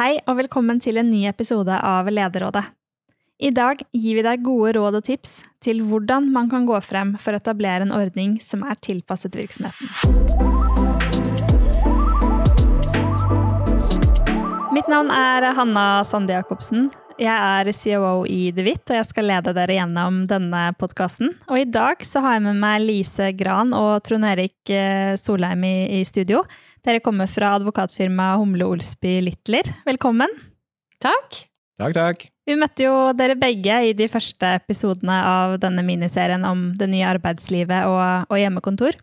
Hei og velkommen til en ny episode av Lederrådet. I dag gir vi deg gode råd og tips til hvordan man kan gå frem for å etablere en ordning som er tilpasset virksomheten. Mitt navn er Hanna Sande Jacobsen. Jeg er COO i The DeWitt, og jeg skal lede dere gjennom denne podkasten. Og i dag så har jeg med meg Lise Gran og Trond Erik eh, Solheim i, i studio. Dere kommer fra advokatfirmaet Humle Olsby Littler. Velkommen. Takk. Takk, takk. Vi møtte jo dere begge i de første episodene av denne miniserien om det nye arbeidslivet og, og hjemmekontor.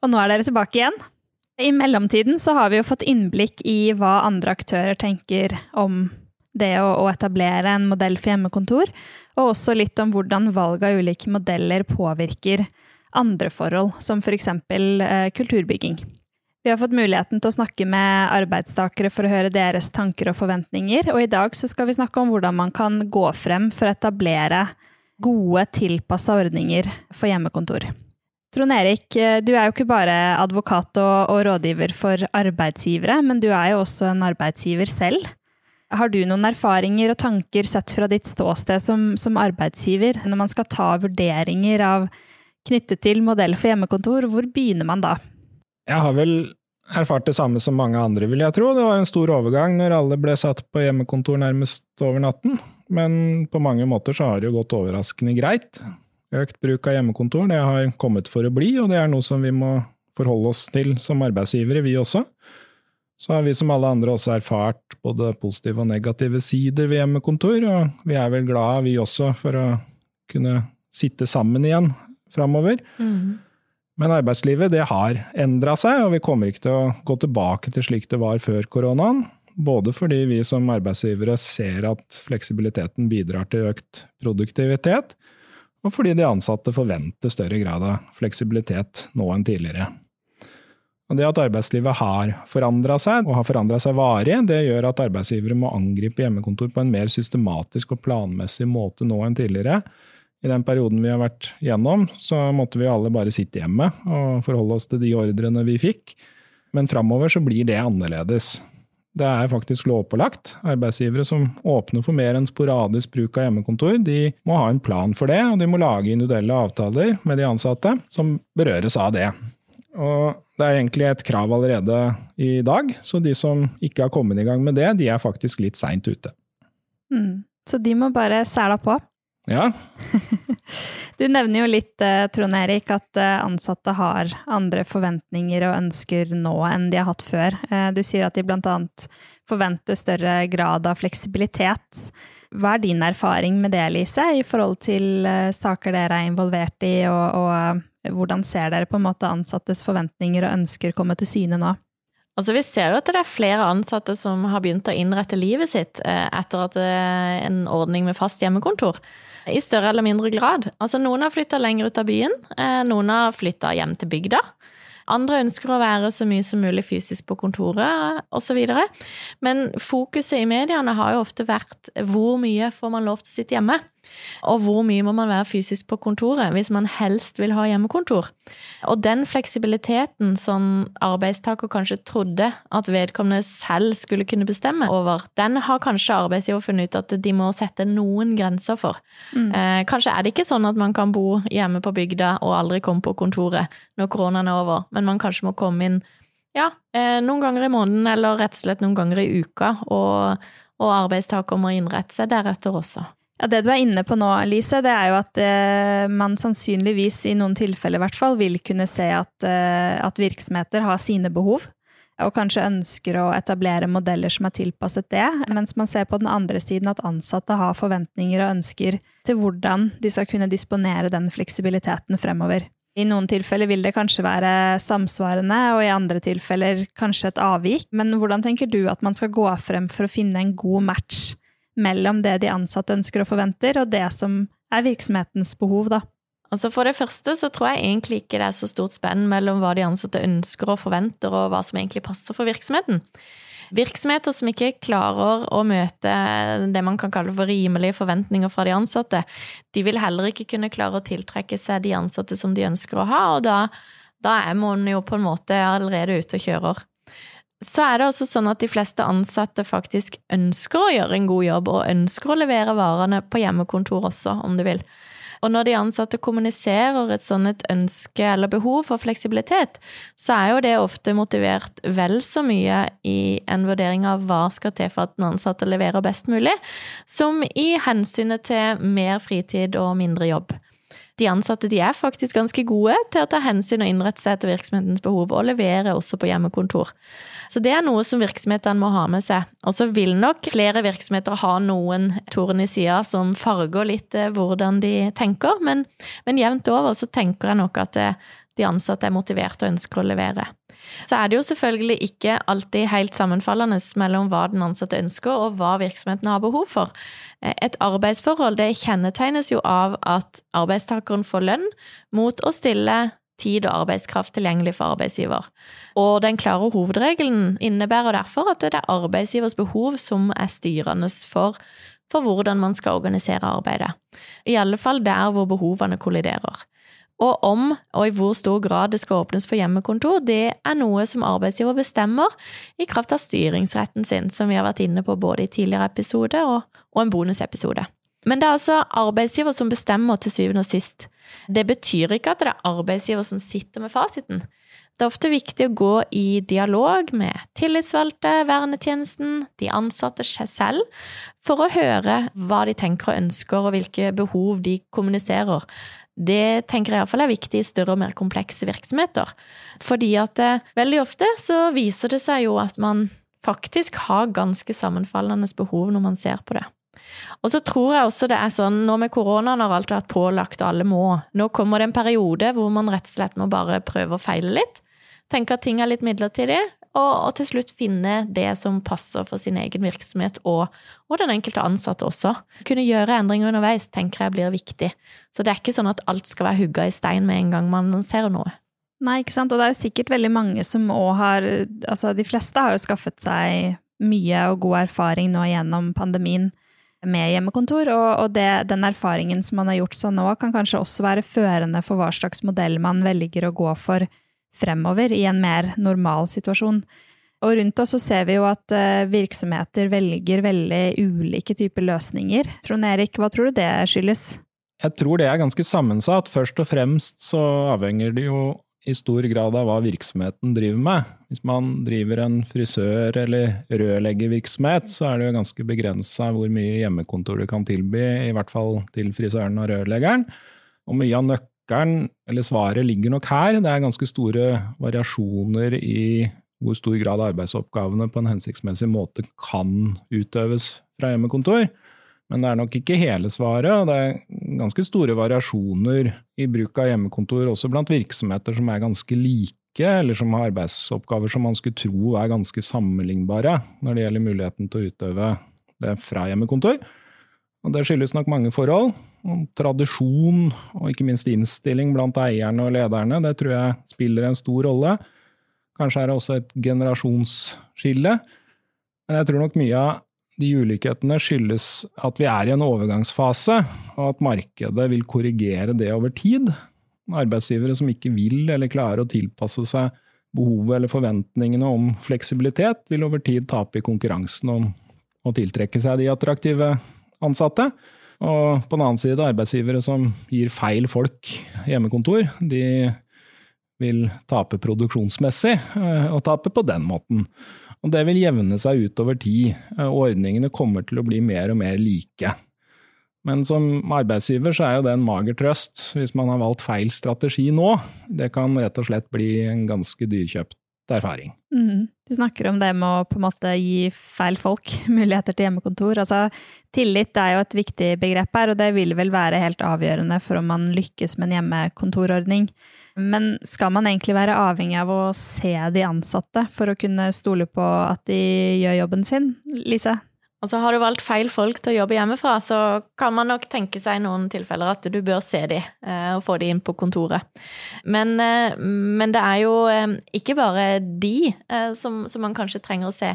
Og nå er dere tilbake igjen. I mellomtiden så har vi jo fått innblikk i hva andre aktører tenker om det å, etablere en modell for hjemmekontor, og også litt om hvordan valg av ulike modeller påvirker andre forhold, som f.eks. Eh, kulturbygging. Vi har fått muligheten til å snakke med arbeidstakere for å høre deres tanker og forventninger, og i dag så skal vi snakke om hvordan man kan gå frem for å etablere gode, tilpassa ordninger for hjemmekontor. Trond Erik, eh, du er jo ikke bare advokat og, og rådgiver for arbeidsgivere, men du er jo også en arbeidsgiver selv. Har du noen erfaringer og tanker sett fra ditt ståsted som, som arbeidsgiver, når man skal ta vurderinger av knyttet til modell for hjemmekontor, hvor begynner man da? Jeg har vel erfart det samme som mange andre, vil jeg tro. Det var en stor overgang når alle ble satt på hjemmekontor nærmest over natten. Men på mange måter så har det jo gått overraskende greit. Økt bruk av hjemmekontor det har kommet for å bli, og det er noe som vi må forholde oss til som arbeidsgivere, vi også. Så har vi som alle andre også erfart både positive og negative sider ved hjemmekontor, og vi er vel glade, vi også, for å kunne sitte sammen igjen framover. Mm. Men arbeidslivet det har endra seg, og vi kommer ikke til å gå tilbake til slik det var før koronaen. Både fordi vi som arbeidsgivere ser at fleksibiliteten bidrar til økt produktivitet, og fordi de ansatte forventer større grad av fleksibilitet nå enn tidligere. Og Det at arbeidslivet har forandra seg, og har forandra seg varig, det gjør at arbeidsgivere må angripe hjemmekontor på en mer systematisk og planmessig måte nå enn tidligere. I den perioden vi har vært gjennom, så måtte vi alle bare sitte hjemme og forholde oss til de ordrene vi fikk. Men framover så blir det annerledes. Det er faktisk lovpålagt. Arbeidsgivere som åpner for mer enn sporadisk bruk av hjemmekontor, de må ha en plan for det, og de må lage individuelle avtaler med de ansatte som berøres av det. Og det er egentlig et krav allerede i dag, så de som ikke har kommet i gang med det, de er faktisk litt seint ute. Mm. Så de må bare sæla på? Ja. du nevner jo litt, eh, Trond Erik, at eh, ansatte har andre forventninger og ønsker nå enn de har hatt før. Eh, du sier at de bl.a. forventer større grad av fleksibilitet. Hva er din erfaring med det, Lise, i forhold til saker dere er involvert i, og, og hvordan ser dere på en måte ansattes forventninger og ønsker komme til syne nå? Altså, vi ser jo at det er flere ansatte som har begynt å innrette livet sitt eh, etter at det er en ordning med fast hjemmekontor, i større eller mindre grad. Altså, noen har flytta lenger ut av byen, eh, noen har flytta hjem til bygda. Andre ønsker å være så mye som mulig fysisk på kontoret osv. Men fokuset i mediene har jo ofte vært hvor mye får man lov til å sitte hjemme? Og hvor mye må man være fysisk på kontoret hvis man helst vil ha hjemmekontor? Og den fleksibiliteten som arbeidstaker kanskje trodde at vedkommende selv skulle kunne bestemme over, den har kanskje arbeidsgiver funnet ut at de må sette noen grenser for. Mm. Eh, kanskje er det ikke sånn at man kan bo hjemme på bygda og aldri komme på kontoret når koronaen er over, men man kanskje må komme inn ja, eh, noen ganger i måneden, eller rett og slett noen ganger i uka, og, og arbeidstaker må innrette seg deretter også. Ja, Det du er inne på nå, Lise, det er jo at eh, man sannsynligvis i noen tilfeller i hvert fall vil kunne se at, eh, at, virksomheter har sine behov, og kanskje ønsker å etablere modeller som er tilpasset det, mens man ser på den andre siden at ansatte har forventninger og ønsker til hvordan de skal kunne disponere den fleksibiliteten fremover. I noen tilfeller vil det kanskje være samsvarende, og i andre tilfeller kanskje et avvik, men hvordan tenker du at man skal gå frem for å finne en god match? Mellom det de ansatte ønsker og forventer, og det som er virksomhetens behov, da? Altså For det første så tror jeg egentlig ikke det er så stort spenn mellom hva de ansatte ønsker og forventer, og hva som egentlig passer for virksomheten. Virksomheter som ikke klarer å møte det man kan kalle for rimelige forventninger fra de ansatte, de vil heller ikke kunne klare å tiltrekke seg de ansatte som de ønsker å ha, og da, da er man jo på en måte allerede ute og kjører. Så er det også sånn at de fleste ansatte faktisk ønsker å gjøre en god jobb, og ønsker å levere varene på hjemmekontor også, om du vil. Og når de ansatte kommuniserer et sånt et ønske eller behov for fleksibilitet, så er jo det ofte motivert vel så mye i en vurdering av hva skal til for at den ansatte leverer best mulig, som i hensynet til mer fritid og mindre jobb de ansatte de er faktisk ganske gode til å ta hensyn og innrette seg etter virksomhetens behov, og levere også på hjemmekontor. Så det er noe som virksomhetene må ha med seg. Og så vil nok flere virksomheter ha noen torn i sida som farger litt eh, hvordan de tenker, men, men jevnt over så tenker jeg nok at eh, de ansatte er motiverte og ønsker å levere. Så er det jo selvfølgelig ikke alltid helt sammenfallende mellom hva den ansatte ønsker og hva virksomheten har behov for. Et arbeidsforhold det kjennetegnes jo av at arbeidstakeren får lønn mot å stille tid og arbeidskraft tilgjengelig for arbeidsgiver. Og den klare hovedregelen innebærer derfor at det er arbeidsgivers behov som er styrende for, for hvordan man skal organisere arbeidet. I alle fall der hvor behovene kolliderer. Og om og i hvor stor grad det skal åpnes for hjemmekontor, det er noe som arbeidsgiver bestemmer i kraft av styringsretten sin, som vi har vært inne på både i tidligere episode og, og en bonusepisode. Men det er altså arbeidsgiver som bestemmer til syvende og sist. Det betyr ikke at det er arbeidsgiver som sitter med fasiten. Det er ofte viktig å gå i dialog med tillitsvalgte, vernetjenesten, de ansatte selv, for å høre hva de tenker og ønsker, og hvilke behov de kommuniserer, det tenker jeg iallfall er viktig i større og mer komplekse virksomheter. Fordi at eh, veldig ofte så viser det seg jo at man faktisk har ganske sammenfallende behov når man ser på det. Og så tror jeg også det er sånn nå med koronaen har alt vært pålagt, og alle må. Nå kommer det en periode hvor man rett og slett må bare prøve å feile litt. Tenke at ting er litt midlertidig, og, og, til slutt finne det som passer for sin egen virksomhet og, og, den enkelte ansatte også. Kunne gjøre endringer underveis tenker jeg blir viktig. Så det er ikke sånn at alt skal være hugga i stein med en gang man ser noe. Nei, ikke sant. Og det er jo sikkert veldig mange som òg har Altså, de fleste har jo skaffet seg mye og god erfaring nå gjennom pandemien med hjemmekontor, og, og det, den erfaringen som man har gjort så nå, kan kanskje også være førende for hva slags modell man velger å gå for fremover i en mer normal situasjon. Og rundt oss så ser vi jo at eh, virksomheter velger veldig ulike typer løsninger. Trond Erik, hva tror du det skyldes? Jeg tror det er ganske sammensatt. Først og fremst så avhenger det jo i stor grad av hva virksomheten driver med. Hvis man driver en frisør- eller rørleggervirksomhet, så er det jo ganske begrensa hvor mye hjemmekontor du kan tilby, i hvert fall til frisøren og rørleggeren. Og mye av nøkkelen nøkkelen, eller svaret, ligger nok her. Det er ganske store variasjoner i hvor stor grad arbeidsoppgavene på en hensiktsmessig måte kan utøves fra hjemmekontor. Men det er nok ikke hele svaret, og det er ganske store variasjoner i bruk av hjemmekontor også blant virksomheter som er ganske like, eller som har arbeidsoppgaver som man skulle tro er ganske sammenlignbare når det gjelder muligheten til å utøve det fra hjemmekontor. Og det skyldes nok mange forhold. Tradisjon og ikke minst innstilling blant eierne og lederne, det tror jeg spiller en stor rolle. Kanskje er det også et generasjonsskille. Men jeg tror nok mye av de ulikhetene skyldes at vi er i en overgangsfase, og at markedet vil korrigere det over tid. Arbeidsgivere som ikke vil eller klarer å tilpasse seg behovet eller forventningene om fleksibilitet, vil over tid tape i konkurransen om å tiltrekke seg de attraktive ansatte. Og på den annen side arbeidsgivere som gir feil folk hjemmekontor. De vil tape produksjonsmessig, eh, og tape på den måten. Og det vil jevne seg utover tid. og ordningene kommer til å bli mer og mer like. Men som arbeidsgiver så er jo det en mager trøst hvis man har valgt feil strategi nå. Det kan rett og slett bli en ganske dyrkjøpt erfaring. Mm. Du snakker om det med å på en måte gi feil folk muligheter til hjemmekontor. Altså, tillit er jo et viktig begrep her, og det vil vel være helt avgjørende for om man lykkes med en hjemmekontorordning. Men skal man egentlig være avhengig av å se de ansatte for å kunne stole på at de gjør jobben sin? Lise? Altså Har du valgt feil folk til å jobbe hjemmefra, så kan man nok tenke seg i noen tilfeller at du bør se de eh, og få de inn på kontoret. Men, eh, men det er jo eh, ikke bare de som, som, man kanskje trenger å se.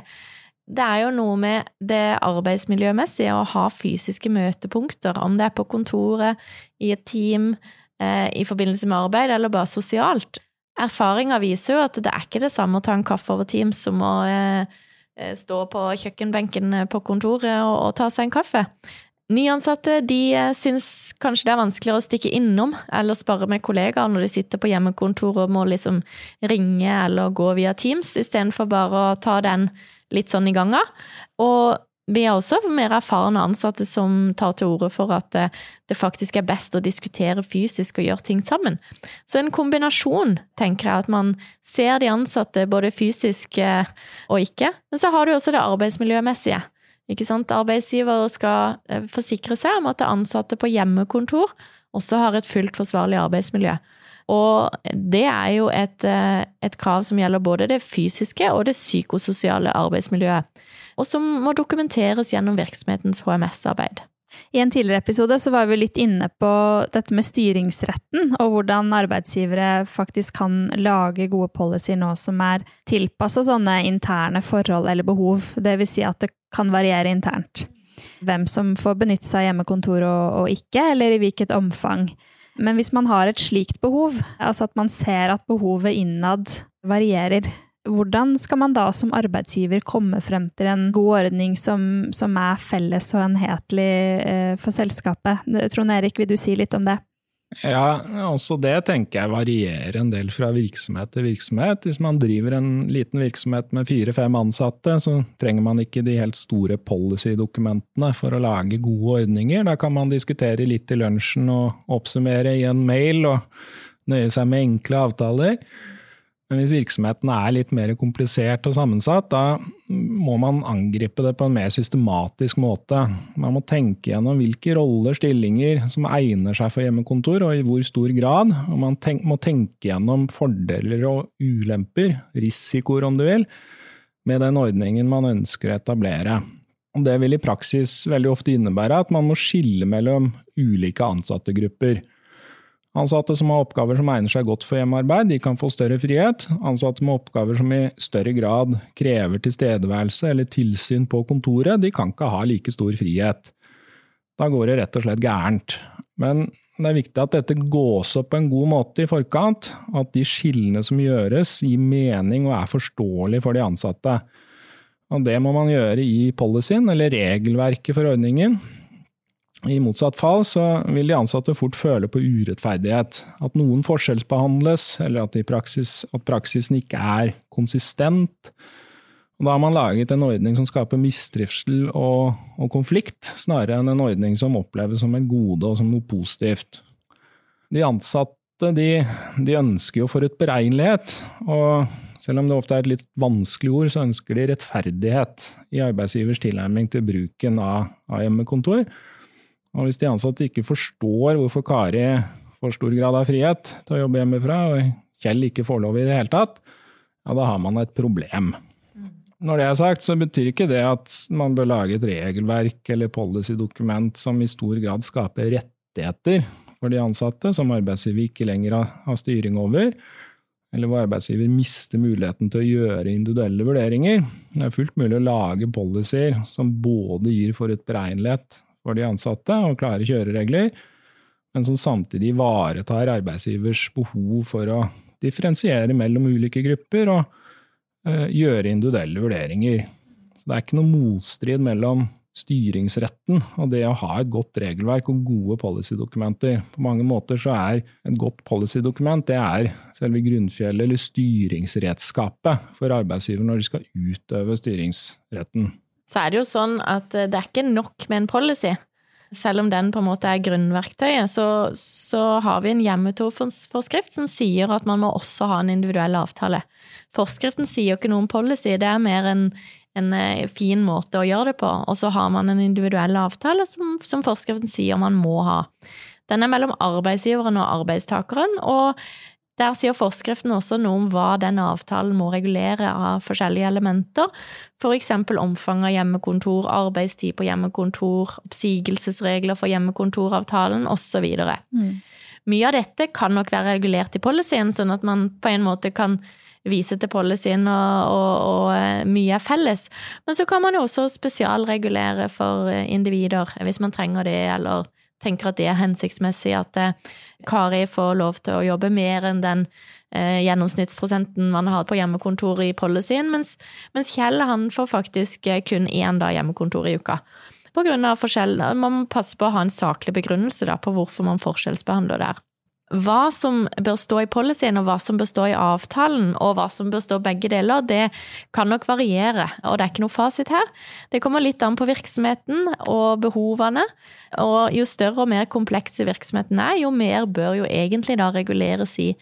Det er jo noe med det arbeidsmiljømessige å ha fysiske møtepunkter, om det er på kontoret, i et team, i forbindelse med arbeid eller bare sosialt. erfaringa viser jo at det er ikke det samme å ta en kaffe over Teams som å stå på kjøkkenbenken på kontoret og, og ta seg en kaffe. Nyansatte de eh, syns kanskje det er vanskeligere å stikke innom eller spare med kollegaer når de sitter på hjemmekontor og må liksom ringe eller gå via Teams, istedenfor bare å ta den litt sånn i ganga. Og vi har også mer erfarne ansatte som tar til orde for at eh, det faktisk er best å diskutere fysisk og gjøre ting sammen. Så en kombinasjon, tenker jeg, at man ser de ansatte både fysisk eh, og ikke. Men så har du også det arbeidsmiljømessige. Ikke sant? Arbeidsgiver skal eh, forsikre seg om at ansatte på hjemmekontor også har et fullt forsvarlig arbeidsmiljø. Og det er jo et, et krav som gjelder både det fysiske og det psykososiale arbeidsmiljøet og som må dokumenteres gjennom virksomhetens HMS-arbeid. I en tidligere episode så var vi litt inne på dette med styringsretten, og hvordan arbeidsgivere faktisk kan lage gode policyer nå som er tilpassa sånne interne forhold eller behov. Vil si at det kan variere internt. Hvem som får benytte seg av hjemmekontor og, og ikke, eller i hvilket omfang. Men hvis man har et slikt behov, altså at man ser at behovet innad varierer, hvordan skal man da som arbeidsgiver komme frem til en god ordning som, som er felles og enhetlig eh, for selskapet? Trond Erik, vil du si litt om det? Ja, også det tenker jeg varierer en del fra virksomhet til virksomhet. Hvis man driver en liten virksomhet med fire-fem ansatte, så trenger man ikke de helt store policy-dokumentene for å lage gode ordninger. Da kan man diskutere litt i lunsjen og oppsummere i en mail og nøye seg med enkle avtaler. Men hvis virksomheten er litt mer komplisert og sammensatt, da må man angripe det på en mer systematisk måte. Man må tenke gjennom hvilke roller, stillinger som egner seg for hjemmekontor, og i hvor stor grad. Og man tenk, må tenke gjennom fordeler og ulemper, risikoer om du vil, med den ordningen man ønsker å etablere. Og det vil i praksis veldig ofte innebære at man må skille mellom ulike ansattegrupper. Ansatte som har oppgaver som egner seg godt for hjemmearbeid, de kan få større frihet. Ansatte med oppgaver som i større grad krever tilstedeværelse eller tilsyn på kontoret, de kan ikke ha like stor frihet. Da går det rett og slett gærent. Men det er viktig at dette gås opp på en god måte i forkant, at de skillene som gjøres gir mening og er forståelig for de ansatte. Og det må man gjøre i policyen, eller regelverket for ordningen, i motsatt fall så vil de ansatte fort føle på urettferdighet. At noen forskjellsbehandles, eller at, praksis, at praksisen ikke er konsistent. Og da har man laget en ordning som skaper mistrivsel og, og, konflikt, snarere enn en ordning som oppleves som et gode og som noe positivt. De ansatte de, de ønsker jo forutberegnelighet, og selv om det ofte er et litt vanskelig ord, så ønsker de rettferdighet i arbeidsgivers tilnærming til bruken av, av hjemmekontor. Og hvis de ansatte ikke forstår hvorfor Kari får stor grad av frihet til å jobbe hjemmefra, og Kjell ikke får lov i det hele tatt, ja, da har man et problem. Når det er sagt, så betyr ikke det at man bør lage et regelverk eller policy-dokument som i stor grad skaper rettigheter for de ansatte, som arbeidsgiver ikke lenger har styring over, eller hvor arbeidsgiver mister muligheten til å gjøre individuelle vurderinger. Det er fullt mulig å lage policyer som både gir forutberegnelighet for de ansatte og klare kjøreregler, men som samtidig ivaretar arbeidsgivers behov for å differensiere mellom ulike grupper og uh, gjøre individuelle vurderinger. Så det er ikke noe motstrid mellom styringsretten og det å ha et godt regelverk og gode policydokumenter. På mange måter så er et godt policydokument det er selve grunnfjellet eller styringsredskapet for arbeidsgiver når de skal utøve styringsretten så er det jo sånn at eh, det er ikke nok med en policy. Selv om den på en måte er grunnverktøyet, så, så har vi en hjemmetorforskrift som sier at man må også ha en individuell avtale. Forskriften sier jo ikke noe om policy, det er mer en, en eh, fin måte å gjøre det på. Og så har man en individuell avtale som, som forskriften sier man må ha. Den er mellom arbeidsgiveren og arbeidstakeren, og der sier forskriften også noe om hva den avtalen må regulere av forskjellige elementer, f.eks. omfang av hjemmekontor, arbeidstid på hjemmekontor, oppsigelsesregler for hjemmekontoravtalen osv. Mm. Mye av dette kan nok være regulert i policyen, sånn at man på en måte kan vise til policyen, og, og, og, eh, mye er felles. Men så kan man jo også spesialregulere for eh, individer hvis man trenger det, eller tenker at det er hensiktsmessig at eh, Kari får lov til å jobbe mer enn den eh, gjennomsnittsprosenten man har på hjemmekontoret i policyen, mens, mens Kjell han får faktisk eh, kun én dag hjemmekontor i uka. På grunn av forskjell, Man må passe på å ha en saklig begrunnelse da, på hvorfor man forskjellsbehandler der hva som bør stå i policyen, og hva som bør stå i avtalen, og hva som bør stå begge deler, det kan nok variere, og det er ikke noe fasit her. Det kommer litt an på virksomheten og behovene, og jo større og mer komplekse virksomheten er, jo mer bør jo egentlig da reguleres i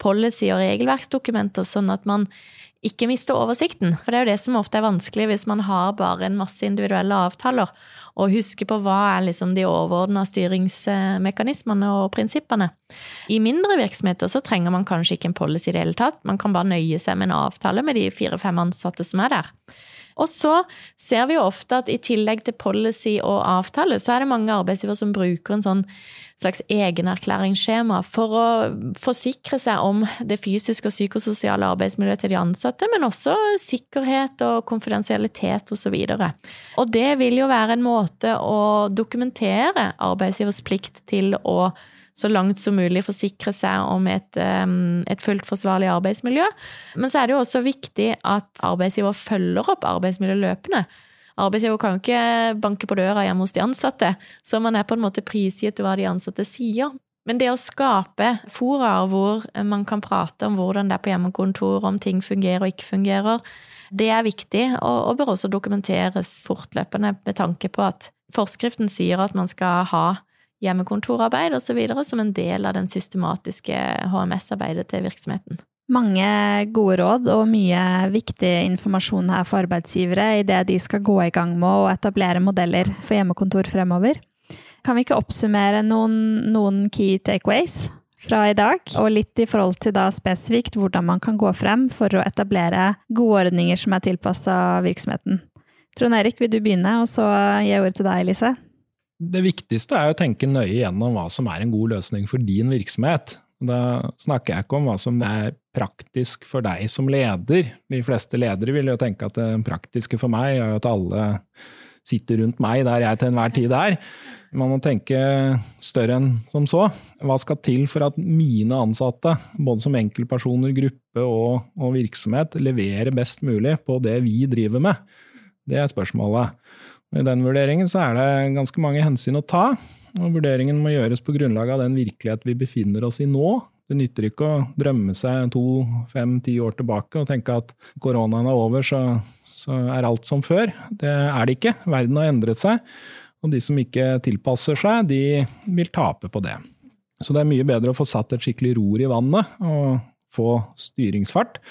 policy- og regelverksdokumenter, sånn at man ikke miste oversikten. For det er jo det som ofte er vanskelig hvis man har bare en masse individuelle avtaler, og huske på hva er liksom de overordna styringsmekanismene og prinsippene. I mindre virksomheter så trenger man kanskje ikke en policy i det hele tatt, man kan bare nøye seg med en avtale med de fire-fem ansatte som er der. Og så ser vi jo ofte at i tillegg til policy og avtale, så er det mange arbeidsgivere som bruker en sånn slags egenerklæringsskjema for å forsikre seg om det fysiske og psykososiale arbeidsmiljøet til de ansatte, men også sikkerhet og konfidensialitet osv. Og, så og det vil jo være en måte å dokumentere arbeidsgivers plikt til å så langt som mulig forsikre seg om et, et, fullt forsvarlig arbeidsmiljø. Men så er det jo også viktig at arbeidsgiver følger opp arbeidsmiljø løpende. Arbeidsgiver kan jo ikke banke på døra hjemme hos de ansatte, så man er på en måte prisgitt hva de ansatte sier. Men det å skape fora hvor man kan prate om hvordan det er på hjemmekontor, om ting fungerer og ikke fungerer, det er viktig, og bør også dokumenteres fortløpende med tanke på at forskriften sier at man skal ha hjemmekontorarbeid osv. som en del av den systematiske HMS-arbeidet til virksomheten. Mange gode råd og mye viktig informasjon her for arbeidsgivere idet de skal gå i gang med å etablere modeller for hjemmekontor fremover. Kan vi ikke oppsummere noen, noen key takeaways fra i dag, og litt i forhold til da spesifikt hvordan man kan gå frem for å etablere gode ordninger som er tilpassa virksomheten? Trond Erik, vil du begynne, og så gir jeg ordet til deg, Lise? Det viktigste er å tenke nøye gjennom hva som er en god løsning for din virksomhet. Da snakker jeg ikke om hva som er praktisk for deg som leder. De fleste ledere vil jo tenke at det praktiske for meg er at alle sitter rundt meg der jeg til enhver tid er. Man må tenke større enn som så. Hva skal til for at mine ansatte, både som enkeltpersoner, gruppe og, og virksomhet, leverer best mulig på det vi driver med? Det er spørsmålet. I den vurderingen så er det ganske mange hensyn å ta, og vurderingen må gjøres på grunnlag av den virkelighet vi befinner oss i nå. Det nytter ikke å drømme seg to, fem, ti år tilbake og tenke at koronaen er over, så, så er alt som før. Det er det ikke. Verden har endret seg. Og de som ikke tilpasser seg, de vil tape på det. Så det er mye bedre å få satt et skikkelig ror i vannet og få styringsfart.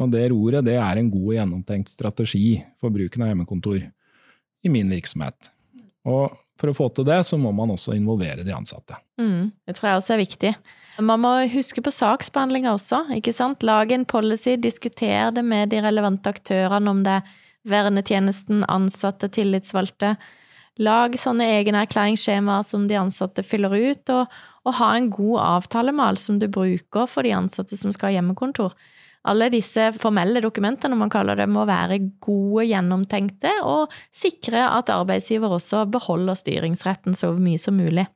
Og det roret det er en god og gjennomtenkt strategi for bruken av hjemmekontor i min virksomhet. Og for å få til det, så må man også involvere de ansatte. Mm, det tror jeg også er viktig. Man må huske på saksbehandlinga også, ikke sant. Lage en policy, diskutere det med de relevante aktørene, om det er vernetjenesten, ansatte, tillitsvalgte. Lag sånne egne erklæringsskjemaer som de ansatte fyller ut, og, og ha en god avtalemal som du bruker for de ansatte som skal ha hjemmekontor alle disse formelle dokumentene, man kaller det, må være gode, gjennomtenkte, og sikre at arbeidsgiver også beholder styringsretten så mye som mulig.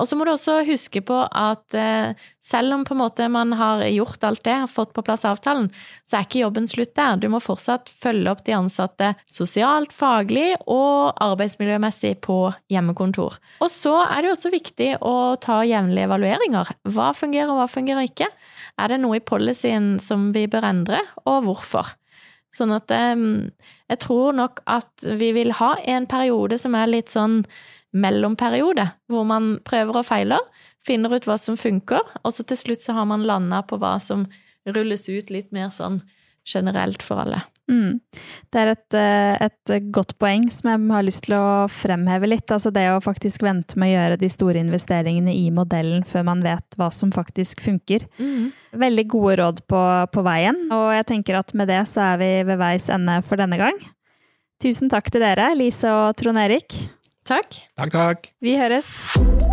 Og så må du også huske på at eh, selv om man har gjort alt det, fått på plass avtalen, så er ikke jobben slutt der. Du må fortsatt følge opp de ansatte sosialt, faglig og arbeidsmiljømessig på hjemmekontor. Og så er det også viktig å ta jevnlige evalueringer. Hva fungerer, og hva fungerer ikke? Er det noe i policyen som vi bør endre, og hvorfor? Sånn at ehm, jeg tror nok at vi vil ha en periode som er litt sånn mellomperiode, hvor man prøver og feiler, finner ut hva som funker, og så til slutt så har man landa på hva som rulles ut litt mer sånn generelt for alle. Mm. Det er et, eh, et, godt poeng som jeg har lyst til å fremheve litt. Altså det å faktisk vente med å gjøre de store investeringene i modellen før man vet hva som faktisk funker. Mm. Veldig gode råd på, på veien, og jeg tenker at med det så er vi ved veis ende for denne gang. Tusen takk til dere, Lise og Trond Erik. Takk. Takk, takk. Vi høres.